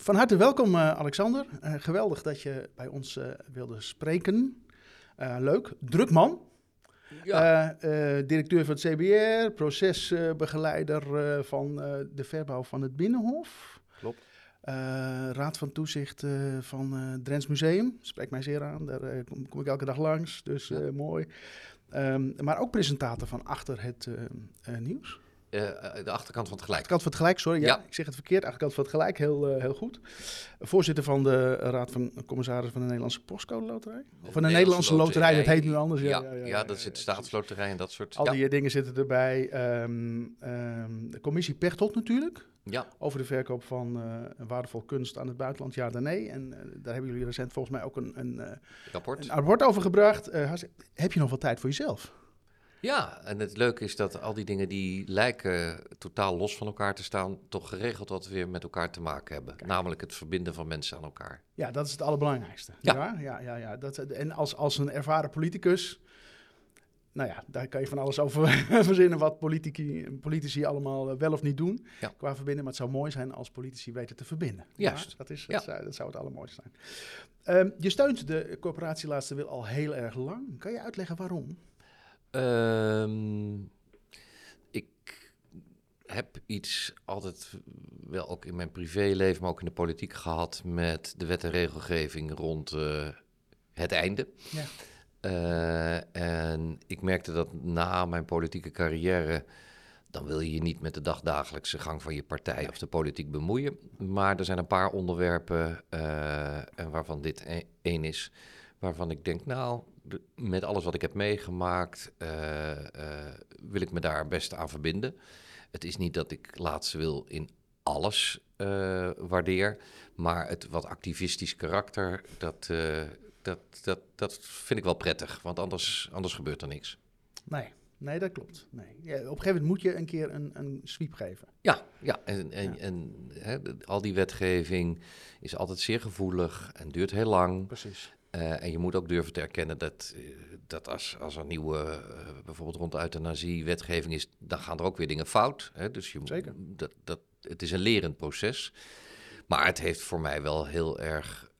Van harte welkom, uh, Alexander. Uh, geweldig dat je bij ons uh, wilde spreken. leuk. Druk man. Ja. directeur van het CBR, procesbegeleider van de verbouw van het Binnenhof. Klopt. Raad van Toezicht van Drents Museum. Spreekt mij zeer aan. Daar kom, kom, ik elke dag langs. Dus ja. mooi. Um, maar ook presentator van Achter het Nieuws. Uh, de achterkant van het gelijk. Achterkant van het gelijk, sorry. Ja, ik zeg het verkeerd. Achterkant van het gelijk, heel, uh, heel goed. Voorzitter van de Raad van Commissarissen van de Nederlandse Postcode Loterij. Of van de Nederlandse, Loterij, dat heet nu anders. Ja, ja, ja, ja dat zit de staatsloterij en dat soort... Al die dingen zitten erbij. Um, um, de commissie Pechtold natuurlijk. Ja. Over de verkoop van uh, waardevol kunst aan het buitenland, ja dan nee. En daar hebben jullie recent volgens mij ook een, een, rapport. een rapport over gebracht. heb je nog wat tijd voor jezelf? Ja, en het leuke is dat al die dingen die lijken totaal los van elkaar te staan, toch geregeld wat weer met elkaar te maken hebben. Namelijk het verbinden van mensen aan elkaar. Ja, dat is het allerbelangrijkste. Ja, ja, ja. ja, Dat, en als, als een ervaren politicus, nou ja, daar kan je van alles over verzinnen wat politici, politici allemaal wel of niet doen qua verbinden. Maar het zou mooi zijn als politici weten te verbinden. Juist. dat, is, dat, zou, dat zou het allermooiste zijn. Um, je steunt de corporatie Laatste Wil al heel erg lang. Kan je uitleggen waarom? Um, ik heb iets altijd wel ook in mijn privéleven, maar ook in de politiek gehad met de wet en regelgeving rond uh, het einde. Ja. Uh, en ik merkte dat na mijn politieke carrière, dan wil je je niet met de dagdagelijkse gang van je partij of de politiek bemoeien. Maar er zijn een paar onderwerpen, uh, en waarvan dit e-, één is, waarvan ik denk, nou, met alles wat ik heb meegemaakt, uh, uh, wil ik me daar best aan verbinden. Het is niet dat ik laatst wil in alles uh, waardeer, maar het wat activistisch karakter, dat, dat, dat, dat vind ik wel prettig, want anders, anders gebeurt er niks. Nee, nee dat klopt. Nee. Ja, op een gegeven moment moet je een keer een, een sweep geven. Ja, ja. en, en, ja. en hè, al die wetgeving is altijd zeer gevoelig en duurt heel lang. Precies. Uh, en je moet ook durven te erkennen dat, uh, dat als, als er nieuwe, uh, bijvoorbeeld rond euthanasie, wetgeving is, dan gaan er ook weer dingen fout. Hè? Dus je, Zeker. Dat, dat, het is een lerend proces. Maar het heeft voor mij wel heel erg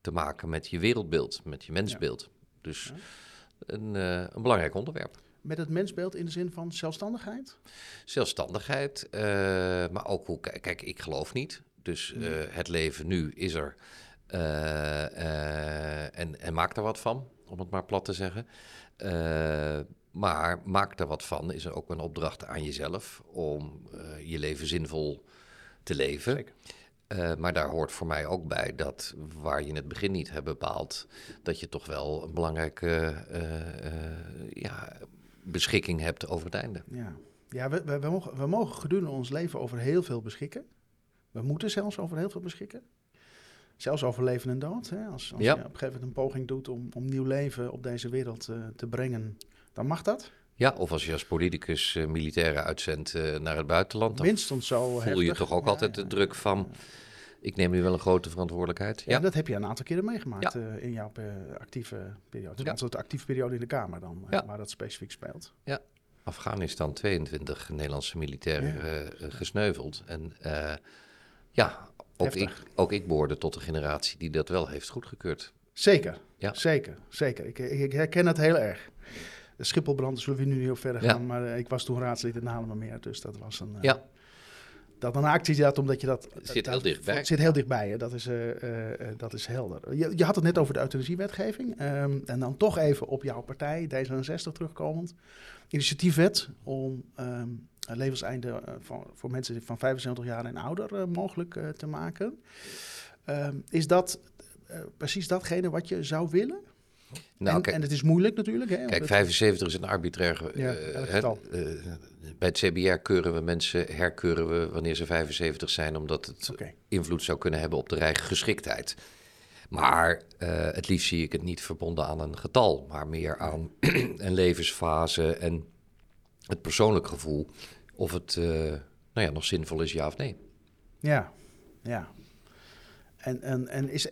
te maken met je wereldbeeld, met je mensbeeld. Ja. Dus ja. een, een belangrijk onderwerp. Met het mensbeeld in de zin van zelfstandigheid? Zelfstandigheid, maar ook hoe, kijk, ik geloof niet. Dus nee. het leven nu is er. Uh, uh, en, en maak er wat van, om het maar plat te zeggen. Uh, maar maak er wat van is er ook een opdracht aan jezelf om je leven zinvol te leven. Zeker. maar daar hoort voor mij ook bij dat waar je in het begin niet hebt bepaald, dat je toch wel een belangrijke ja, beschikking hebt over het einde. Ja, ja we, we, we, mogen, we mogen gedurende ons leven over heel veel beschikken. We moeten zelfs over heel veel beschikken. Zelfs over leven en dood. Hè? Als, als ja. je op een gegeven moment een poging doet om, om nieuw leven op deze wereld uh, te brengen, dan mag dat. Ja, of als je als politicus uh, militairen uitzendt uh, naar het buitenland. Dan Minstens zo voel heftig. je toch ook ja, altijd ja, de druk van... ik neem nu wel een grote verantwoordelijkheid. Ja, dat heb je een aantal keren meegemaakt in jouw actieve periode. Dus ja. de actieve periode in de Kamer dan, waar dat specifiek speelt. Ja, Afghanistan 22 Nederlandse militairen gesneuveld. En ja, ook ik, ook ik behoorde tot de generatie die dat wel heeft goedgekeurd. Zeker, ja. zeker, zeker. Ik, ik, herken het heel erg. De Schipholbrand, zullen we nu op verder gaan, ja. maar ik was toen raadslid in Haarlemmermeer, dus dat was een... Uh, ja. Dat een actie zat, omdat je dat... Het zit dat, heel dichtbij. Het zit heel dichtbij, hè? Dat, is, uh, dat is helder. Je, je, had het net over de euthanasiewetgeving. Um, en dan toch even op jouw partij, D66, terugkomend. Initiatiefwet om... Um, levenseinde van, voor mensen van 75 jaar en ouder uh, mogelijk te maken. Uh, is dat precies datgene wat je zou willen? Nou, en, kijk, en het is moeilijk natuurlijk. Hè, kijk, 75 is een arbitrair. Ja, uh, bij het CBR keuren we mensen, herkeuren we wanneer ze 75 zijn, omdat het okay. invloed zou kunnen hebben op de rijgeschiktheid. Maar het liefst zie ik het niet verbonden aan een getal, maar meer aan een levensfase en het persoonlijk gevoel of het uh, nou ja, nog zinvol is, ja of nee. Ja, ja. En, en, en is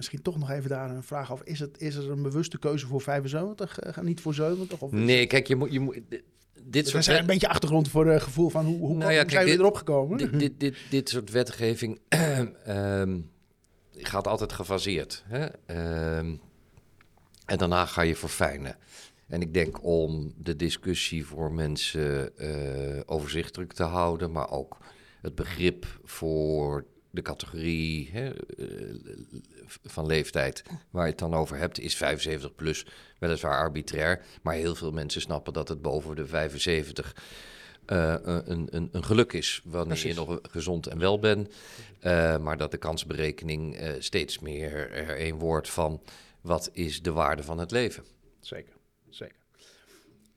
misschien toch nog even daar een vraag af. Is, het, is er een bewuste keuze voor 75 en uh, niet voor 70? Of nee, kijk, je moet, je moet, dit soort zijn een beetje achtergrond voor het gevoel van hoe, hoe, Nou ja, zijn kijk, we dit- erop gekomen? dit, dit, dit, dit soort wetgeving ehm, gaat altijd gefaseerd. Hè? Ehm, en daarna ga je verfijnen. En ik denk om de discussie voor mensen eh, overzichtelijk te houden, maar ook het begrip voor de categorie hè, eh, van leeftijd waar je het dan over hebt, is 75 plus weliswaar arbitrair. Maar heel veel mensen snappen dat het boven de 75 eh, een, een, een geluk is wanneer Precies. je nog gezond en wel bent. Eh, maar dat de kansberekening eh, steeds meer er een wordt van wat is de waarde van het leven. Zeker, zeker.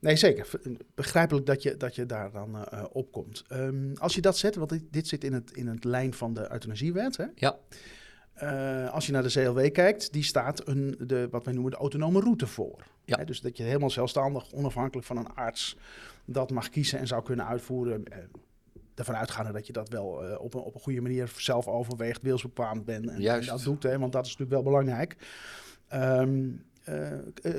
Nee, zeker. V- Begrijpelijk dat je, dat je daar dan eh, eh, op komt. Ehm, als je dat zet, want dit, dit zit in het, in het lijn van de euthanasiewet. Hè? Ja. Eh, als je naar de CLW kijkt, die staat een, de, wat wij noemen de autonome route voor. Ja. Hè, dus dat je helemaal zelfstandig, onafhankelijk van een arts, dat mag kiezen en zou kunnen uitvoeren. Eh, ervan uitgaande dat je dat wel eh, op, een, op een goede manier zelf overweegt, wilsbekwaamd bent en, dat doet. Hè, want dat is natuurlijk wel belangrijk. Ehm, eh,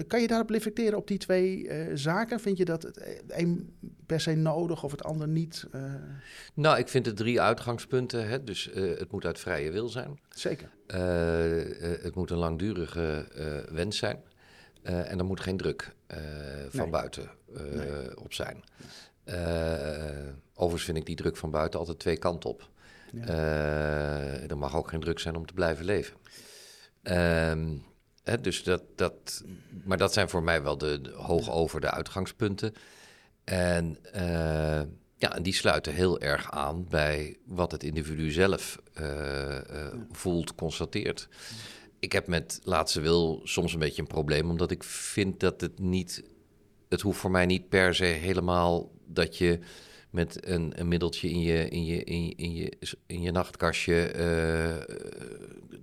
kan je daarop reflecteren op die twee eh, zaken? Vind je dat het een per se nodig of het ander niet? Eh, Nou, ik vind het drie uitgangspunten. Hè? Dus eh, het moet uit vrije wil zijn. zeker. Eh, eh, het moet een langdurige eh, wens zijn. Eh, en er moet geen druk eh, van Nee. buiten eh, Nee. op zijn. Eh, overigens vind ik die druk van buiten altijd twee kanten op. Ja. Eh, er mag ook geen druk zijn om te blijven leven. Ehm, hè, dus dat, dat, maar dat zijn voor mij wel de, de hoog over de uitgangspunten. En, eh, ja, en die sluiten heel erg aan bij wat het individu zelf eh, eh, voelt, constateert. Ik heb met laatste wil soms een beetje een probleem, omdat ik vind dat het niet. Het hoeft voor mij niet per se helemaal dat je met een, een middeltje in je, in je, in in je, in je nachtkastje eh,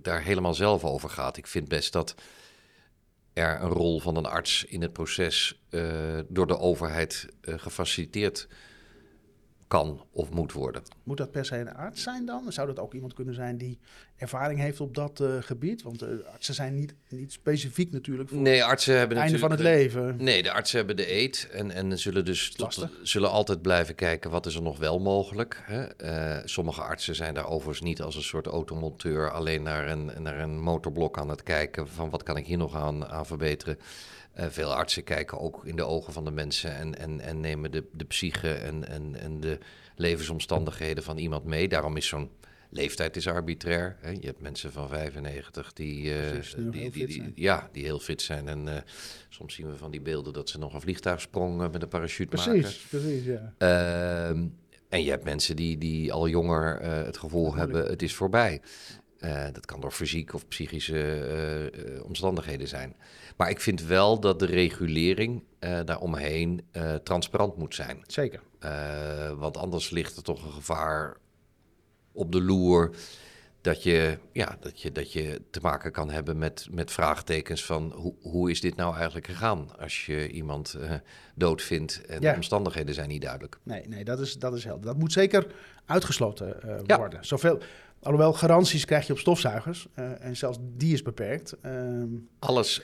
daar helemaal zelf over gaat. Ik vind best dat er een rol van een arts in het proces eh, door de overheid eh, gefaciliteerd kan of moet worden. Moet dat per se een arts zijn dan? Zou dat ook iemand kunnen zijn die ervaring heeft op dat eh, gebied? Want eh, artsen zijn niet, niet specifiek natuurlijk voor Nee, artsen hebben het einde van het leven. Nee, de artsen hebben de eet en, en zullen dus tot- zullen altijd blijven kijken wat is er nog wel mogelijk. Hè? Eh, sommige artsen zijn daar overigens niet als een soort automonteur alleen naar een, naar een motorblok aan het kijken van wat kan ik hier nog aan, aan verbeteren. Eh, veel artsen kijken ook in de ogen van de mensen en, en, en nemen de, de psyche en, en, en de levensomstandigheden van iemand mee. Daarom is zo'n leeftijd is arbitrair. Hè? Je hebt mensen van 95 die, eh, Precies, die die, heel die, fit die- zijn. ja, die heel fit zijn. En eh, soms zien we van die beelden dat ze nog een vliegtuigsprong eh, met een parachute maken. Precies, precies, ja. Ehm, en je hebt mensen die, die al jonger het gevoel hebben, het is voorbij. Eh, dat kan door fysiek of psychische eh, eh, omstandigheden zijn. Maar ik vind wel dat de regulering daaromheen transparant moet zijn. Zeker. Want anders ligt er toch een gevaar op de loer dat je, ja, dat je, dat je te maken kan hebben met, met vraagtekens van hoe, hoe is dit nou eigenlijk gegaan als je iemand eh, dood vindt en Ja. de omstandigheden zijn niet duidelijk. Nee, nee dat, is, dat is helder. Dat moet zeker uitgesloten Ja. worden. Zoveel, alhoewel, garanties krijg je op stofzuigers. eh, en zelfs die is beperkt. Ehm, Alles,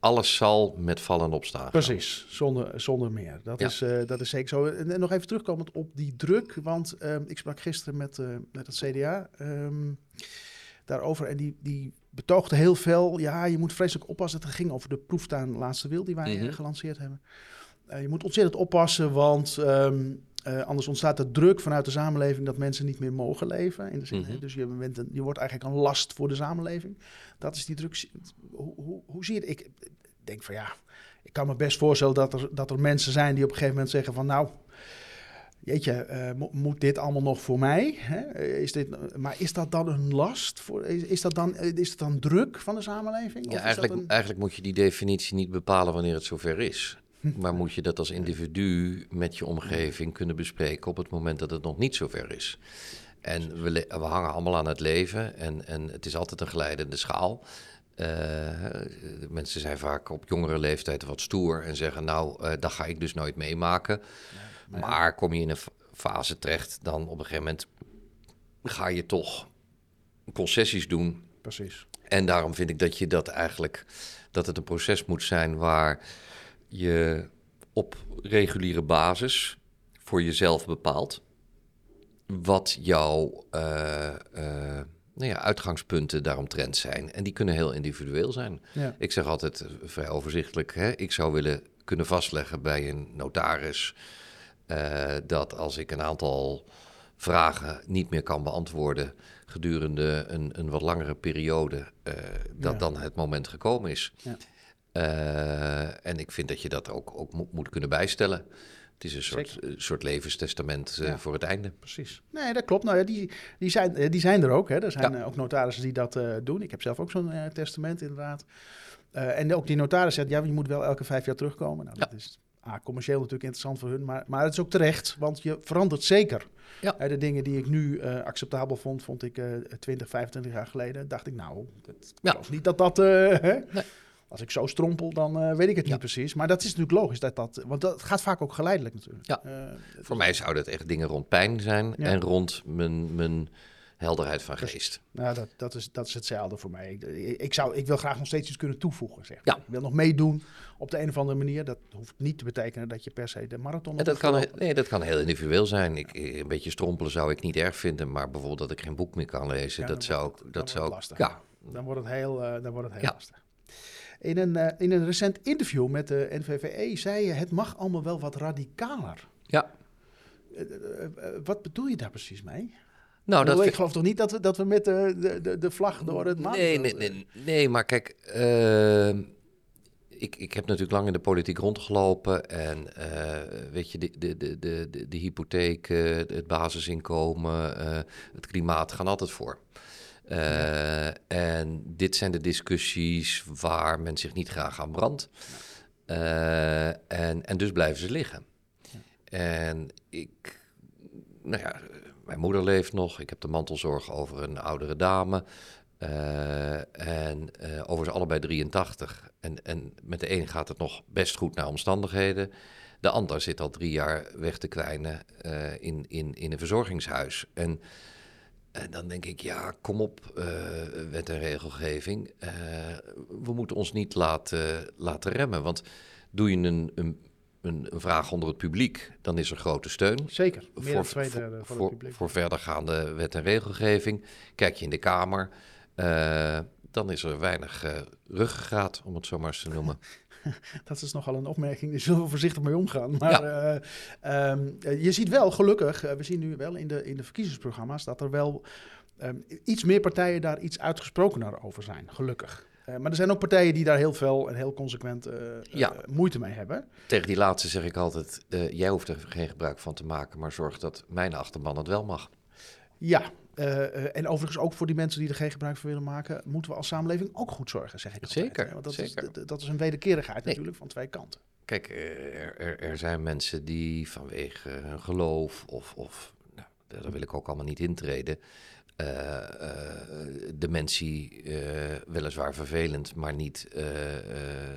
alles zal met vallen opstaan. Precies, zonder, zonder meer. Dat, Ja. is, eh, dat is zeker zo. En, en nog even terugkomend op die druk, want ehm, ik sprak gisteren met, eh, met het CDA ehm, daarover en die, die betoogde heel veel, ja, je moet vreselijk oppassen. Het ging over de proeftuin Laatste Wil die wij Mhm. gelanceerd hebben. Je moet ontzettend oppassen, want eh, anders ontstaat er druk vanuit de samenleving dat mensen niet meer mogen leven. In de zin, Mhm. Dus je, bent een, je wordt eigenlijk een last voor de samenleving. Dat is die druk. Hoe, hoe, hoe zie je het? Ik denk van ja, ik kan me best voorstellen dat er, dat er mensen zijn die op een gegeven moment zeggen van nou, jeetje, mo- moet dit allemaal nog voor mij? Hè? Is dit, maar is dat dan een last? Voor, is, is, dat dan, is dat dan druk van de samenleving? Ja, eigenlijk, een- eigenlijk moet je die definitie niet bepalen wanneer het zover is. Maar moet je dat als individu met je omgeving kunnen bespreken op het moment dat het nog niet zover is. En we, we hangen allemaal aan het leven en, en het is altijd een glijdende schaal. Eh, mensen zijn vaak op jongere leeftijd wat stoer en zeggen, nou, eh, dat ga ik dus nooit meemaken. Maar kom je in een fa- fase terecht, dan op een gegeven moment ga je toch concessies doen Precies. en daarom vind ik dat je dat eigenlijk dat het een proces moet zijn waar je op reguliere basis voor jezelf bepaalt wat jouw uh, uh, nou ja, uitgangspunten daaromtrent zijn. En die kunnen heel individueel zijn. Ja. Ik zeg altijd eh, vrij overzichtelijk, hè, ik zou willen kunnen vastleggen bij een notaris uh, dat als ik een aantal vragen niet meer kan beantwoorden gedurende een, een wat langere periode, uh, dat ja. dan het moment gekomen is. Ja. Uh, en ik vind dat je dat ook, ook moet, kunnen bijstellen. Het is een soort, soort levenstestament uh, ja. voor het einde. Precies. Nee, dat klopt. Nou ja, die, die, zijn, die zijn er ook. Hè. Er zijn ja. ook notarissen die dat uh, doen. Ik heb zelf ook zo'n uh, testament, inderdaad. en ook die notaris zegt, ja, je moet wel elke vijf jaar terugkomen. Nou, dat is ah, commercieel natuurlijk interessant voor hun, maar, maar het is ook terecht, want je verandert zeker. Ja. de dingen die ik nu acceptabel vond, vond ik 20, 25 jaar geleden. Dacht ik, nou, dat, ja. niet dat dat... nee. Als ik zo strompel, dan uh, weet ik het niet precies. Maar dat is natuurlijk logisch. Dat dat, want dat gaat vaak ook geleidelijk natuurlijk. Ja. Uh, Voor mij zouden het echt dingen rond pijn zijn en rond mijn, mijn helderheid van geest. Nou, dat, dat, is, dat is hetzelfde voor mij. Ik, ik, zou, ik wil graag nog steeds iets kunnen toevoegen. Zeg. Ja. Ik wil nog meedoen op de een of andere manier. Dat hoeft niet te betekenen dat je per se de marathon... En dat, kan, nee, dat kan heel individueel zijn. Ik, een beetje strompelen zou ik niet erg vinden. Maar bijvoorbeeld dat ik geen boek meer kan lezen, ja, dat zou... Dat zou lastig. Ja. Dan wordt het heel, uh, dan wordt het heel lastig. In een, uh, in een recent interview met de NVVE zei je: het mag allemaal wel wat radicaler. Ja. Uh, uh, wat bedoel je daar precies mee? Nou, dat ik geloof toch niet dat we, dat we met de, de, de vlag door het maan... Nee, nee, nee, nee, maar kijk, ehm, ik, ik heb natuurlijk lang in de politiek rondgelopen en weet je, de, de, de, de, de hypotheek, het basisinkomen, het klimaat gaan altijd voor. Uh, en dit zijn de discussies waar men zich niet graag aan brandt. Uh, en, en dus blijven ze liggen. Ja. En ik, nou ja, mijn moeder leeft nog. Ik heb de mantelzorg over een oudere dame. Uh, en over ze allebei 83. En, en met de een gaat het nog best goed naar omstandigheden. De ander zit al drie jaar weg te kwijnen in, in, in een verzorgingshuis. En en dan denk ik, ja, kom op, uh, wet en regelgeving. Uh, we moeten ons niet laten, laten remmen. Want doe je een, een, een, vraag onder het publiek, dan is er grote steun. Zeker, meer voor, twee derde voor, voor, het publiek. Voor verdergaande wet en regelgeving. Kijk je in de Kamer, uh, dan is er weinig ruggengraat, om het zo maar eens te noemen. dat is nogal een opmerking, daar zullen we voorzichtig mee omgaan. Maar ja. uh, um, je ziet wel, gelukkig, uh, we zien nu wel in de, in de verkiezingsprogramma's dat er wel um, iets meer partijen daar iets uitgesprokener over zijn, gelukkig. Uh, maar er zijn ook partijen die daar heel veel en heel consequent ja. moeite mee hebben. Tegen die laatste zeg ik altijd, jij hoeft er geen gebruik van te maken, maar zorg dat mijn achterban het wel mag. Ja, uh, en overigens ook voor die mensen die er geen gebruik van willen maken, moeten we als samenleving ook goed zorgen, zeg ik Zeker, altijd, Want dat, zeker. Is, dat is een wederkerigheid nee. natuurlijk van twee kanten. Kijk, er, er, er, zijn mensen die vanwege hun geloof of, of daar wil ik ook allemaal niet intreden, uh, uh, dementie uh, weliswaar vervelend, maar niet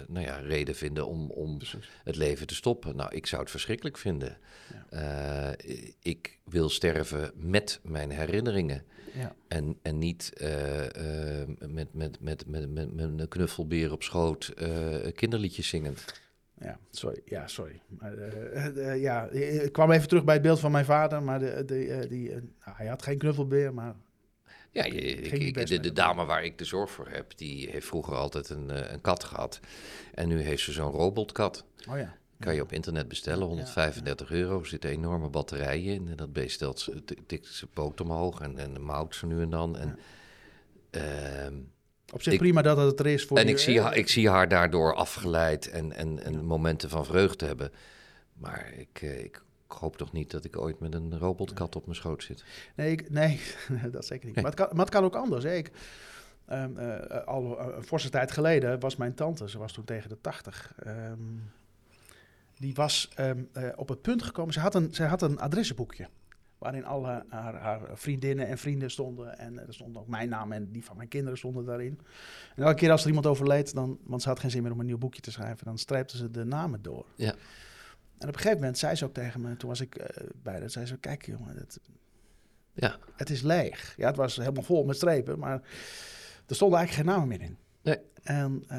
nou ja, reden vinden om, om het leven te stoppen. Nou, ik zou het verschrikkelijk vinden. Ja. ik wil sterven met mijn herinneringen. Ja. En, en niet met, met, met, met, met, met een knuffelbeer op schoot kinderliedjes zingend. Ja, sorry. Ja, sorry. Maar, uh, uh, ja, ik kwam even terug bij het beeld van mijn vader, maar de, de, die, nou, hij had geen knuffelbeer, maar ja, je, ik, de, de, dame waar ik de zorg voor heb, die heeft vroeger altijd een, een kat gehad. En nu heeft ze zo'n robotkat. Oh ja. Kan je op internet bestellen, 135 ja, euro. Er zitten enorme batterijen in. En dat beest tikt ze poot omhoog en, en mouwt ze nu en dan. En, ja. uh, op zich ik, prima dat het er is voor En ik, zie haar, ik zie haar daardoor afgeleid en, en, en momenten van vreugde hebben. Maar ik, eh, ik hoop toch niet dat ik ooit met een robotkat op mijn schoot zit. Nee, ik, nee dat zeker niet. Maar, het kan, maar het kan ook anders. Hè. Ik, um, uh, al een forse tijd geleden was mijn tante, ze was toen tegen de tachtig. Um, die was um, uh, op het punt gekomen, ze had een, ze had een adressenboekje. Waarin alle haar, haar, vriendinnen en vrienden stonden. En er stond ook mijn naam en die van mijn kinderen stonden daarin. En elke keer als er iemand overleed, dan, want ze had geen zin meer om een nieuw boekje te schrijven, dan streepte ze de namen door. Ja. En op een gegeven moment zei ze ook tegen me, toen was ik uh, bij dat zei ze, kijk jongen, het, ja. het is leeg. Ja, het was helemaal vol met strepen, maar er stonden eigenlijk geen namen meer in. Nee. En, uh,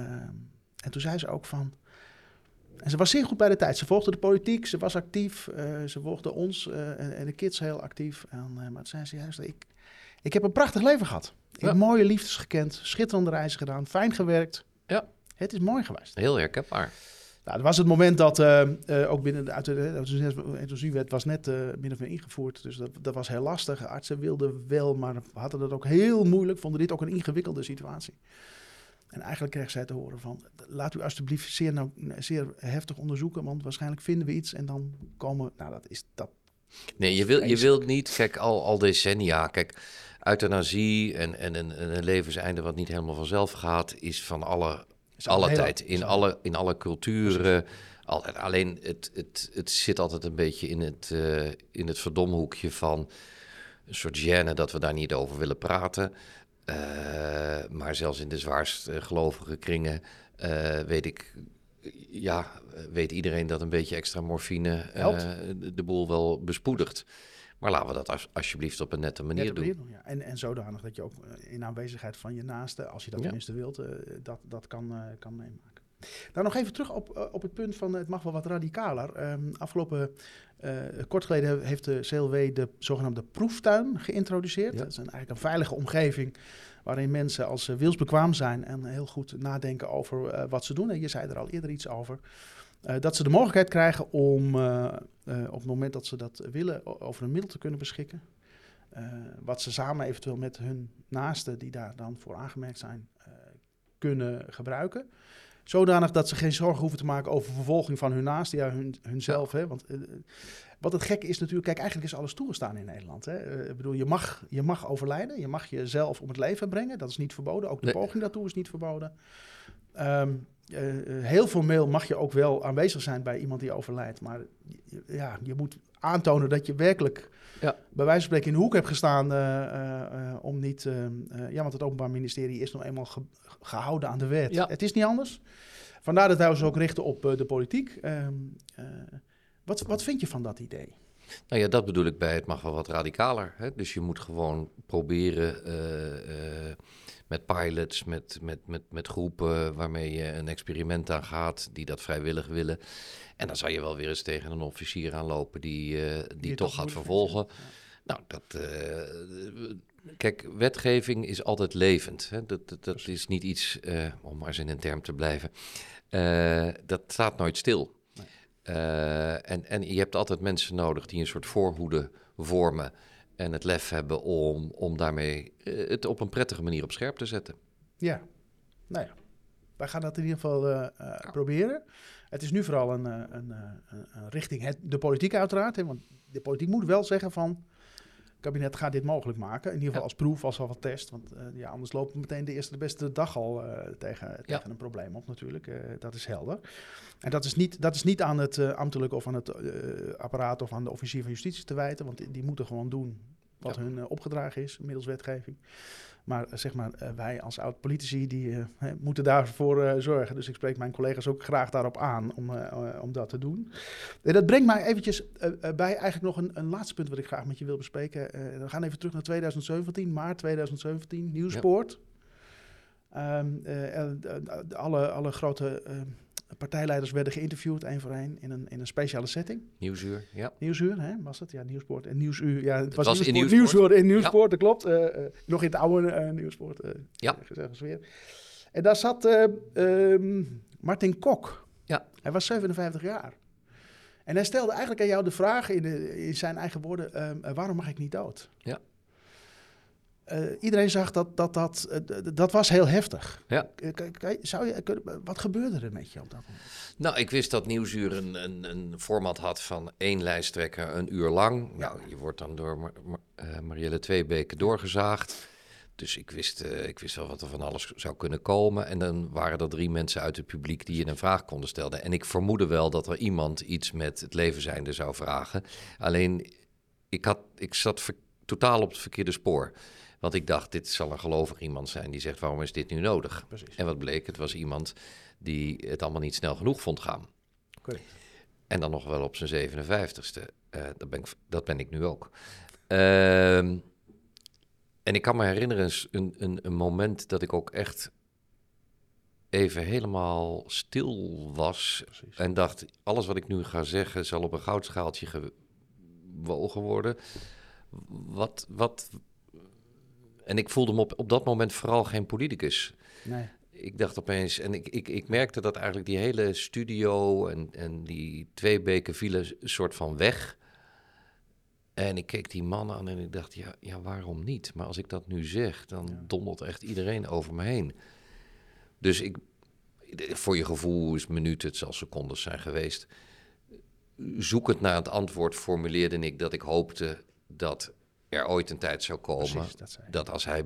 en toen zei ze ook van, En ze was zeer goed bij de tijd. Ze volgde de politiek, ze was actief. eh, ze volgde ons eh, en, en de kids heel actief. En, eh, maar toen zei ze juist, ik, ik heb een prachtig leven gehad. Ik Ja. heb mooie liefdes gekend, schitterende reizen gedaan, fijn gewerkt. Ja. Het is mooi geweest. Heel herkenbaar. Nou, dat was het moment dat eh, eh, ook binnen de uit de euthanasiewet was net eh min of meer ingevoerd. Dus dat, dat was heel lastig. Artsen wilden wel, maar hadden dat ook heel moeilijk. Vonden dit ook een ingewikkelde situatie. En eigenlijk kreeg zij te horen van, laat u alsjeblieft zeer, nou, zeer heftig onderzoeken, want waarschijnlijk vinden we iets en dan komen, nou dat is dat. Nee, je, wil, je wilt niet, kijk, al, al decennia, kijk, euthanasie en, en een, een levenseinde wat niet helemaal vanzelf gaat, is van alle, is al alle tijd, in alle, in alle culturen. Alleen het, het, het zit altijd een beetje in het, eh, in het verdomhoekje van een soort gêne dat we daar niet over willen praten. Eh, maar zelfs in de zwaarst eh, gelovige kringen eh, weet ik, ja, weet iedereen dat een beetje extra morfine de, boel wel bespoedigt. Maar laten we dat als, alsjeblieft op een nette manier doen. manier doen, ja. en, en zodanig dat je ook in aanwezigheid van je naaste, als je dat Ja. tenminste wilt, dat, dat kan, kan meemaken. Nou, nog even terug op, eh, op het punt van eh, het mag wel wat radicaler. Ehm, afgelopen, eh, kort geleden heeft de CLW de zogenaamde proeftuin geïntroduceerd. Ja. Dat is een, eigenlijk een veilige omgeving waarin mensen als ze wilsbekwaam zijn en heel goed nadenken over wat ze doen. En je zei er al eerder iets over. Dat ze de mogelijkheid krijgen om op het moment dat ze dat willen over een middel te kunnen beschikken. Wat ze samen eventueel met hun naasten die daar dan voor aangemerkt zijn, kunnen gebruiken. Zodanig dat ze geen zorgen hoeven te maken over vervolging van hun naasten, ja, hun, hunzelf. Hè? Want eh, wat het gekke is natuurlijk, kijk, eigenlijk is alles toegestaan in Nederland. Hè? Eh, ik bedoel, je mag, je mag overlijden, je mag jezelf om het leven brengen, dat is niet verboden. Ook de Nee. poging daartoe is niet verboden. Ehm, eh, heel formeel mag je ook wel aanwezig zijn bij iemand die overlijdt. Maar ja, je moet aantonen dat je werkelijk Ja. bij wijze van spreken in de hoek hebt gestaan eh, eh, eh, om niet... ja, want het Openbaar Ministerie is nou eenmaal ge- gehouden aan de wet. Ja. Het is niet anders. Vandaar dat wij ons ook richten op de politiek. Ehm, eh, wat, wat vind je van dat idee? Nou ja, dat bedoel ik bij het mag wel wat radicaler. Hè? Dus je moet gewoon proberen eh, eh, met pilots, met, met, met, met groepen waarmee je een experiment aan gaat, die dat vrijwillig willen. En dan zou je wel weer eens tegen een officier aanlopen die, eh, die, toch gaat vervolgen. Nou, dat. kijk, wetgeving is altijd levend. Hè? Dat, dat, dat is niet iets, om maar eens in een term te blijven. dat staat nooit stil. Eh, en, en je hebt altijd mensen nodig die een soort voorhoede vormen. En het lef hebben om, om daarmee eh, het op een prettige manier op scherp te zetten. Ja, nou ja. Wij gaan dat in ieder geval eh, proberen. Het is nu vooral een, een, een- een richting het, de politiek uiteraard. Hè, want de politiek moet wel zeggen van... Het kabinet gaat dit mogelijk maken. In ieder geval Ja. als proef, als al wat test. Want eh, ja, anders loopt meteen de eerste de beste dag al eh, tegen, Ja. tegen een probleem op natuurlijk. Eh, dat is helder. En dat is niet, dat is niet aan het ambtelijk of aan het apparaat of aan de officier van justitie te wijten. Want die, die moeten gewoon doen wat Ja. hun opgedragen is middels wetgeving. Maar eh, zeg maar, eh, wij als oud-politici die eh, moeten daarvoor zorgen. Dus ik spreek mijn collega's ook graag daarop aan om, om dat te doen. En dat brengt mij eventjes bij eigenlijk nog een, een laatste punt wat ik graag met je wil bespreken. We gaan even terug naar 2017, maart 2017, Nieuwspoort. Ehm, eh, eh, d- alle, alle grote eh, partijleiders werden geïnterviewd, één voor één, in een, in een speciale setting. Nieuwsuur, ja. Nieuwsuur, hè, was het? Ja, Nieuwspoort en Nieuwsuur. Ja, het, was was, in Nieuwspoort, in Nieuwspoort, dat klopt. Eh, eh, nog in het oude eh, Nieuwspoort. Ja. gezegd weer. En daar zat eh, ehm, Martin Kok. Ja. Hij was 57 jaar. En hij stelde eigenlijk aan jou de vraag in, de, in zijn eigen woorden: ehm, eh, waarom mag ik niet dood? Ja. Eh, iedereen zag dat dat, dat, eh, dat was heel heftig. Ja. Zou je, wat gebeurde er met je op dat moment? Nou, ik wist dat Nieuwsuur een, een, een format had van één lijsttrekker een uur lang. Nou, je wordt dan door Mar Mar- eh, Marielle Tweebeke doorgezaagd. Dus ik wist, ik wist wel wat er van alles zou kunnen komen. En dan waren er drie mensen uit het publiek die je een vraag konden stellen. En ik vermoedde wel dat er iemand iets met het leven zijnde zou vragen. Alleen, ik, had, ik zat totaal op het verkeerde spoor. Want ik dacht, dit zal een gelovig iemand zijn die zegt, waarom is dit nu nodig? Precies. En wat bleek, het was iemand die het allemaal niet snel genoeg vond gaan. Correct. En dan nog wel op zijn 57ste. Eh, dat, ben ik, dat ben ik nu ook. Ehm, en ik kan me herinneren eens een, een, een moment dat ik ook echt even helemaal stil was Precies. en dacht, alles wat ik nu ga zeggen zal op een goudschaaltje gewogen worden. Wat, wat... En ik voelde me op, op dat moment vooral geen politicus. Nee. Ik dacht opeens, en ik, ik, ik merkte dat eigenlijk die hele studio en, en die twee beken vielen een soort van weg. En ik keek die man aan en ik dacht, ja, ja waarom niet? Maar als ik dat nu zeg, dan Ja. dondert echt iedereen over me heen. Dus ik, voor je gevoel is minuten, het zal secondes zijn geweest. Zoekend naar het antwoord formuleerde ik dat ik hoopte dat er ooit een tijd zou komen Precies, dat als hij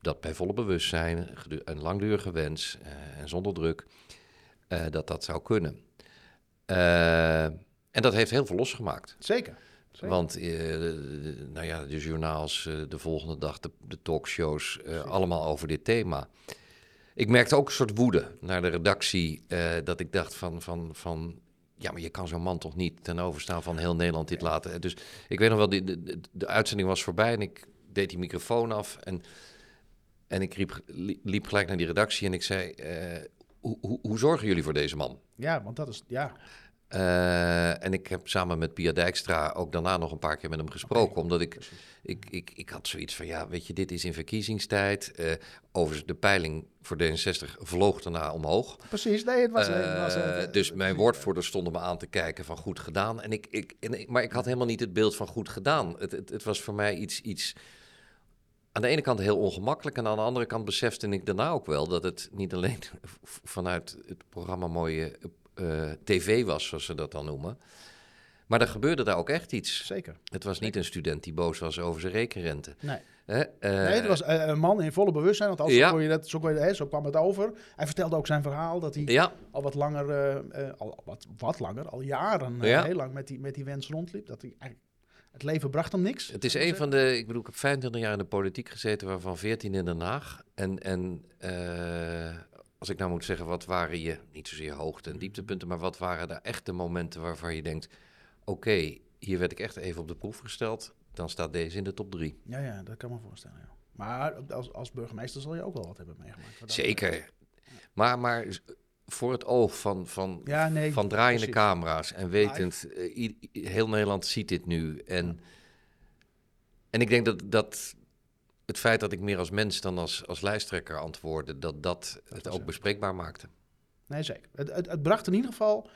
dat bij volle bewustzijn, een langdurige wens eh, en zonder druk, eh, dat dat zou kunnen. Eh, en dat heeft heel veel losgemaakt. Zeker. Zeker. Want nou ja, de journaals, de volgende dag, de, de talkshows, allemaal over dit thema. Ik merkte ook een soort woede naar de redactie, dat ik dacht van, van, van, ja, maar je kan zo'n man toch niet ten overstaan van heel Nederland dit laten. Dus ik weet nog wel, die, de, de, uitzending was voorbij en ik deed die microfoon af en, en ik liep gelijk naar die redactie en ik zei, eh, hoe, hoe, hoe zorgen jullie voor deze man? Ja, want dat is, ja, Eh, en ik heb samen met Pia Dijkstra ook daarna nog een paar keer met hem gesproken. Omdat ik, precies. ik, ik, ik had zoiets van, ja, weet je, dit is in verkiezingstijd. Eh overigens, de peiling voor D66 vloog daarna omhoog. Precies, nee, het was... nee, het was Eh, eh, dus mijn woordvoerder stonden me aan te kijken van goed gedaan. En ik, ik, en ik, maar ik had helemaal niet het beeld van goed gedaan. Het, het, het was voor mij iets, iets aan de ene kant heel ongemakkelijk. En aan de andere kant besefte ik daarna ook wel dat het niet alleen vanuit het programma mooie eh, tv was, zoals ze dat dan noemen. Maar er gebeurde daar ook echt iets. Zeker. Het was niet een student die boos was over zijn rekenrente. Nee. Eh, nee, het was eh, een man in volle bewustzijn. Want als Ja. zo, kon je dat, zo, kon je, hè, zo kwam het over. Hij vertelde ook zijn verhaal dat hij Ja, al wat langer, al wat, wat langer, al jaren, Ja. heel lang met die, met die wens rondliep. Dat hij eigenlijk, het leven bracht hem niks. Het is een van de, ik bedoel, ik heb 25 jaar in de politiek gezeten, waarvan 14 in Den Haag. En, en als ik nou moet zeggen, wat waren je, niet zozeer hoogte- en dieptepunten, maar wat waren daar echt de momenten waarvan je denkt, oké, hier werd ik echt even op de proef gesteld, dan staat deze in de top drie. Ja, ja, dat kan me voorstellen. Ja. Maar als, als burgemeester zal je ook wel wat hebben meegemaakt. Zeker. Maar, maar voor het oog van, van. Ja, nee. van draaiende precies. camera's en wetend, eh, heel Nederland ziet dit nu. En, en ik denk dat, dat het feit dat ik meer als mens dan als, als lijsttrekker antwoordde, dat dat het ook bespreekbaar maakte. Nee, zeker. Het, het, het bracht in ieder geval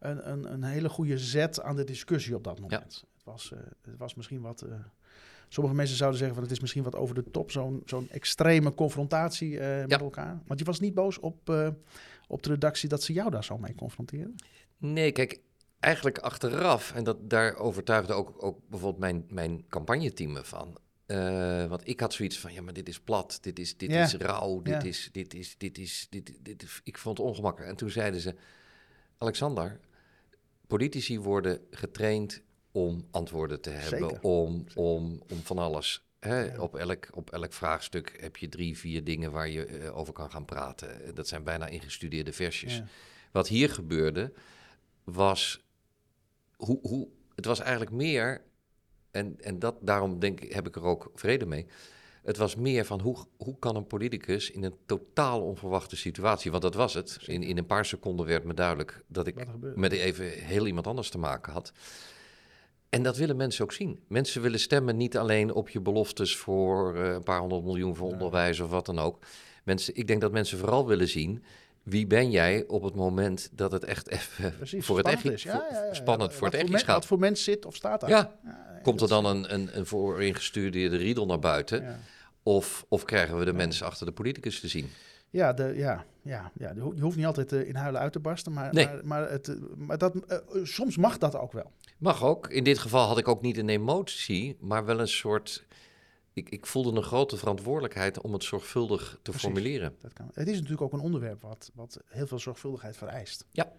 een, een, een hele goede zet aan de discussie op dat moment. Het, was, eh, het was misschien wat... eh, sommige mensen zouden zeggen van het is misschien wat over de top. Zo'n zo'n extreme confrontatie eh, met Ja. elkaar. Want je was niet boos op, op de redactie dat ze jou daar zo mee confronteren. Nee, kijk, eigenlijk achteraf, en dat, daar overtuigde ook, ook bijvoorbeeld mijn, mijn campagneteam me van. Eh, want ik had zoiets van, ja, maar dit is plat, dit is, dit is rauw, dit is, dit is, dit is, dit, dit, is- ik vond het ongemakkelijk. En toen zeiden ze, Alexander, politici worden getraind om antwoorden te hebben, Zeker. om, om, om van alles. Hè? Ja. Op, elk, op elk vraagstuk heb je drie, vier dingen waar je eh, over kan gaan praten. Dat zijn bijna ingestudeerde versjes. Ja. Wat hier gebeurde, was hoe, hoe het was eigenlijk meer, en, en dat, daarom denk heb ik er ook vrede mee. Het was meer van hoe, hoe kan een politicus in een totaal onverwachte situatie, want dat was het. In, in een paar seconden werd me duidelijk dat ik met even heel iemand anders te maken had. En dat willen mensen ook zien. Mensen willen stemmen niet alleen op je beloftes voor eh, een paar honderd miljoen voor onderwijs of wat dan ook. Mensen, ik denk dat mensen vooral willen zien wie ben jij op het moment dat het echt even Precies, voor het echt is. Ja, ja, ja. spannend voor het echt gaat. Wat voor mens zit of staat daar. Ja, nee, komt er dan een, een, een vooringestudeerde riedel naar buiten? Of, of krijgen we de mensen achter de politicus te zien? Ja, de, ja, ja, ja, je ho- je hoeft niet altijd eh, in huilen uit te barsten, maar, Nee. maar, maar, het, eh, maar dat, eh, soms mag dat ook wel. Mag ook. In dit geval had ik ook niet een emotie, maar wel een soort. Ik, ik voelde een grote verantwoordelijkheid om het zorgvuldig te Precies. formuleren. Dat kan. Het is natuurlijk ook een onderwerp wat, wat heel veel zorgvuldigheid vereist. Ja.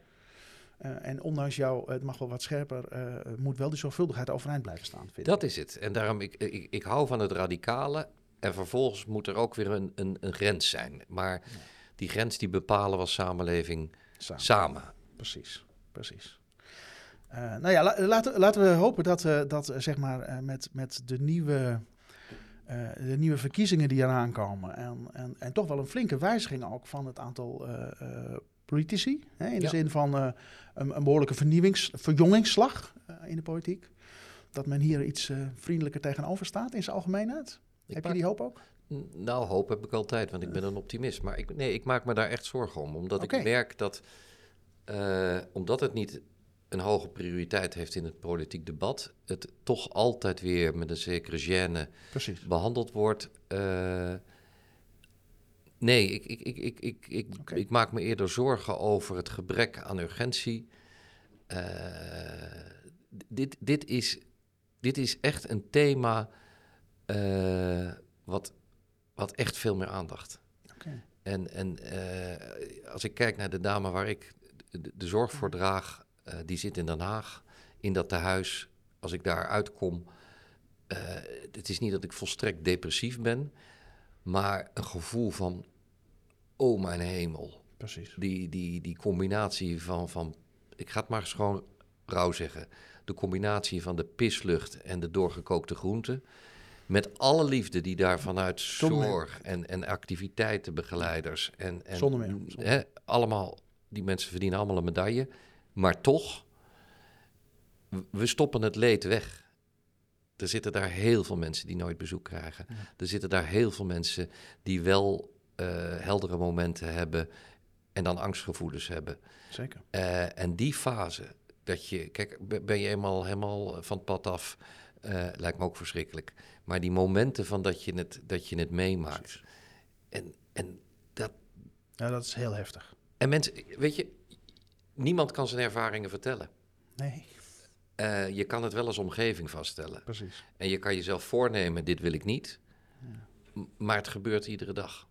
Eh, en ondanks jou, het mag wel wat scherper, eh, moet wel die zorgvuldigheid overeind blijven staan. Vind Dat ik. is het. En daarom, ik, ik, ik hou van het radicale. En vervolgens moet er ook weer een, een, een grens zijn. Maar die grens die bepalen we als samenleving Samen. samen. Precies, precies. Eh, nou ja, la- laten, laten we hopen dat, dat zeg maar, met, met de nieuwe de nieuwe verkiezingen die eraan komen. En, en, en toch wel een flinke wijziging ook van het aantal politici. Hè, in de zin van een, een, behoorlijke vernieuwings, verjongingsslag in de politiek. Dat men hier iets vriendelijker tegenover staat in zijn algemeenheid. Heb je die hoop ook? Nou, hoop heb ik altijd, want ik ben een optimist. Maar ik, nee, ik maak me daar echt zorgen om. Omdat ik merk dat, uh, omdat het niet een hoge prioriteit heeft in het politiek debat, het toch altijd weer met een zekere gêne Precies. behandeld wordt. Uh, nee, ik, ik, ik, ik, ik, ik, ik, maak me eerder zorgen over het gebrek aan urgentie. Uh, dit, dit, is, dit is echt een thema wat wat echt veel meer aandacht. En, en als ik kijk naar de dame waar ik de, de zorg voor draag, uh, die zit in Den Haag, in dat tehuis. Als ik daar uitkom, uh, het is niet dat ik volstrekt depressief ben, maar een gevoel van, oh mijn hemel. Precies. Die, die, die combinatie van, van, ik ga het maar eens gewoon rauw zeggen, de combinatie van de pislucht en de doorgekookte groenten met alle liefde die daar vanuit zorg en, en activiteitenbegeleiders en, en Zonder meer. Hè, allemaal, die mensen verdienen allemaal een medaille. Maar toch, we stoppen het leed weg. Er zitten daar heel veel mensen die nooit bezoek krijgen. Er zitten daar heel veel mensen die wel uh, heldere momenten hebben en dan angstgevoelens hebben. Zeker. Uh, en die fase, dat je, kijk, ben je eenmaal helemaal van het pad af, uh, lijkt me ook verschrikkelijk. Maar die momenten van dat je het, dat je het meemaakt. En, en dat. Ja, dat is heel heftig. En mensen, weet je, niemand kan zijn ervaringen vertellen. Nee. Uh, je kan het wel als omgeving vaststellen. Precies. En je kan jezelf voornemen, dit wil ik niet. Ja. Maar het gebeurt iedere dag.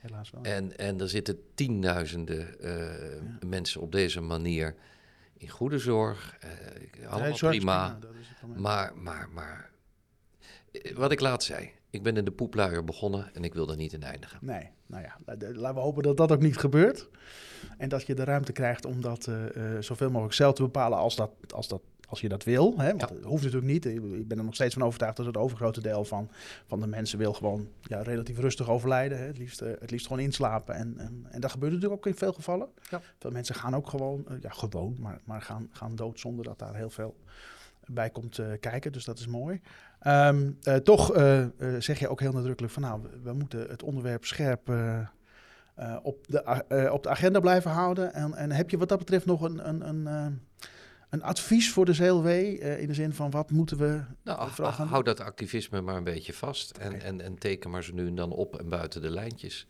Helaas wel. En, en er zitten tienduizenden uh, ja. mensen op deze manier in goede zorg. Uh, allemaal prima. prima. Maar, maar, maar wat ik laat zei. Ik ben in de poepluier begonnen en ik wil er niet in eindigen. Nee, nou ja, laten we hopen dat dat ook niet gebeurt. En dat je de ruimte krijgt om dat uh, zoveel mogelijk zelf te bepalen als, dat, als, dat, als je dat wil. Hè? Want ja. dat hoeft natuurlijk niet. Ik ben er nog steeds van overtuigd dat het overgrote deel van, van de mensen wil gewoon ja, relatief rustig overlijden. Hè? Het, liefst, uh, het liefst gewoon inslapen. En, en, en dat gebeurt natuurlijk ook in veel gevallen. Ja. Veel mensen gaan ook gewoon, ja gewoon, maar, maar gaan, gaan dood zonder dat daar heel veel bij komt uh, kijken. Dus dat is mooi. Um, uh, toch uh, zeg je ook heel nadrukkelijk van nou, we, we moeten het onderwerp scherp op, de, op de agenda blijven houden. En, en heb je wat dat betreft nog een, een, een, een advies voor de ZLW in de zin van wat moeten we nou, vooral gaan Hou dat activisme maar een beetje vast en, okay. en, en teken maar zo nu en dan op en buiten de lijntjes.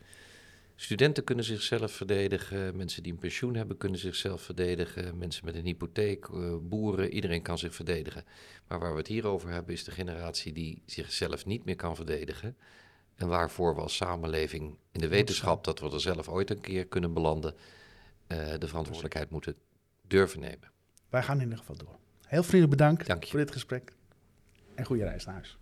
Studenten kunnen zichzelf verdedigen, mensen die een pensioen hebben kunnen zichzelf verdedigen, mensen met een hypotheek, uh, boeren, iedereen kan zich verdedigen. Maar waar we het hier over hebben is de generatie die zichzelf niet meer kan verdedigen. En waarvoor we als samenleving in de wetenschap dat we er zelf ooit een keer kunnen belanden, uh, de verantwoordelijkheid moeten durven nemen. Wij gaan in ieder geval door. Heel vriendelijk bedankt Dank je. voor dit gesprek en goede reis naar huis.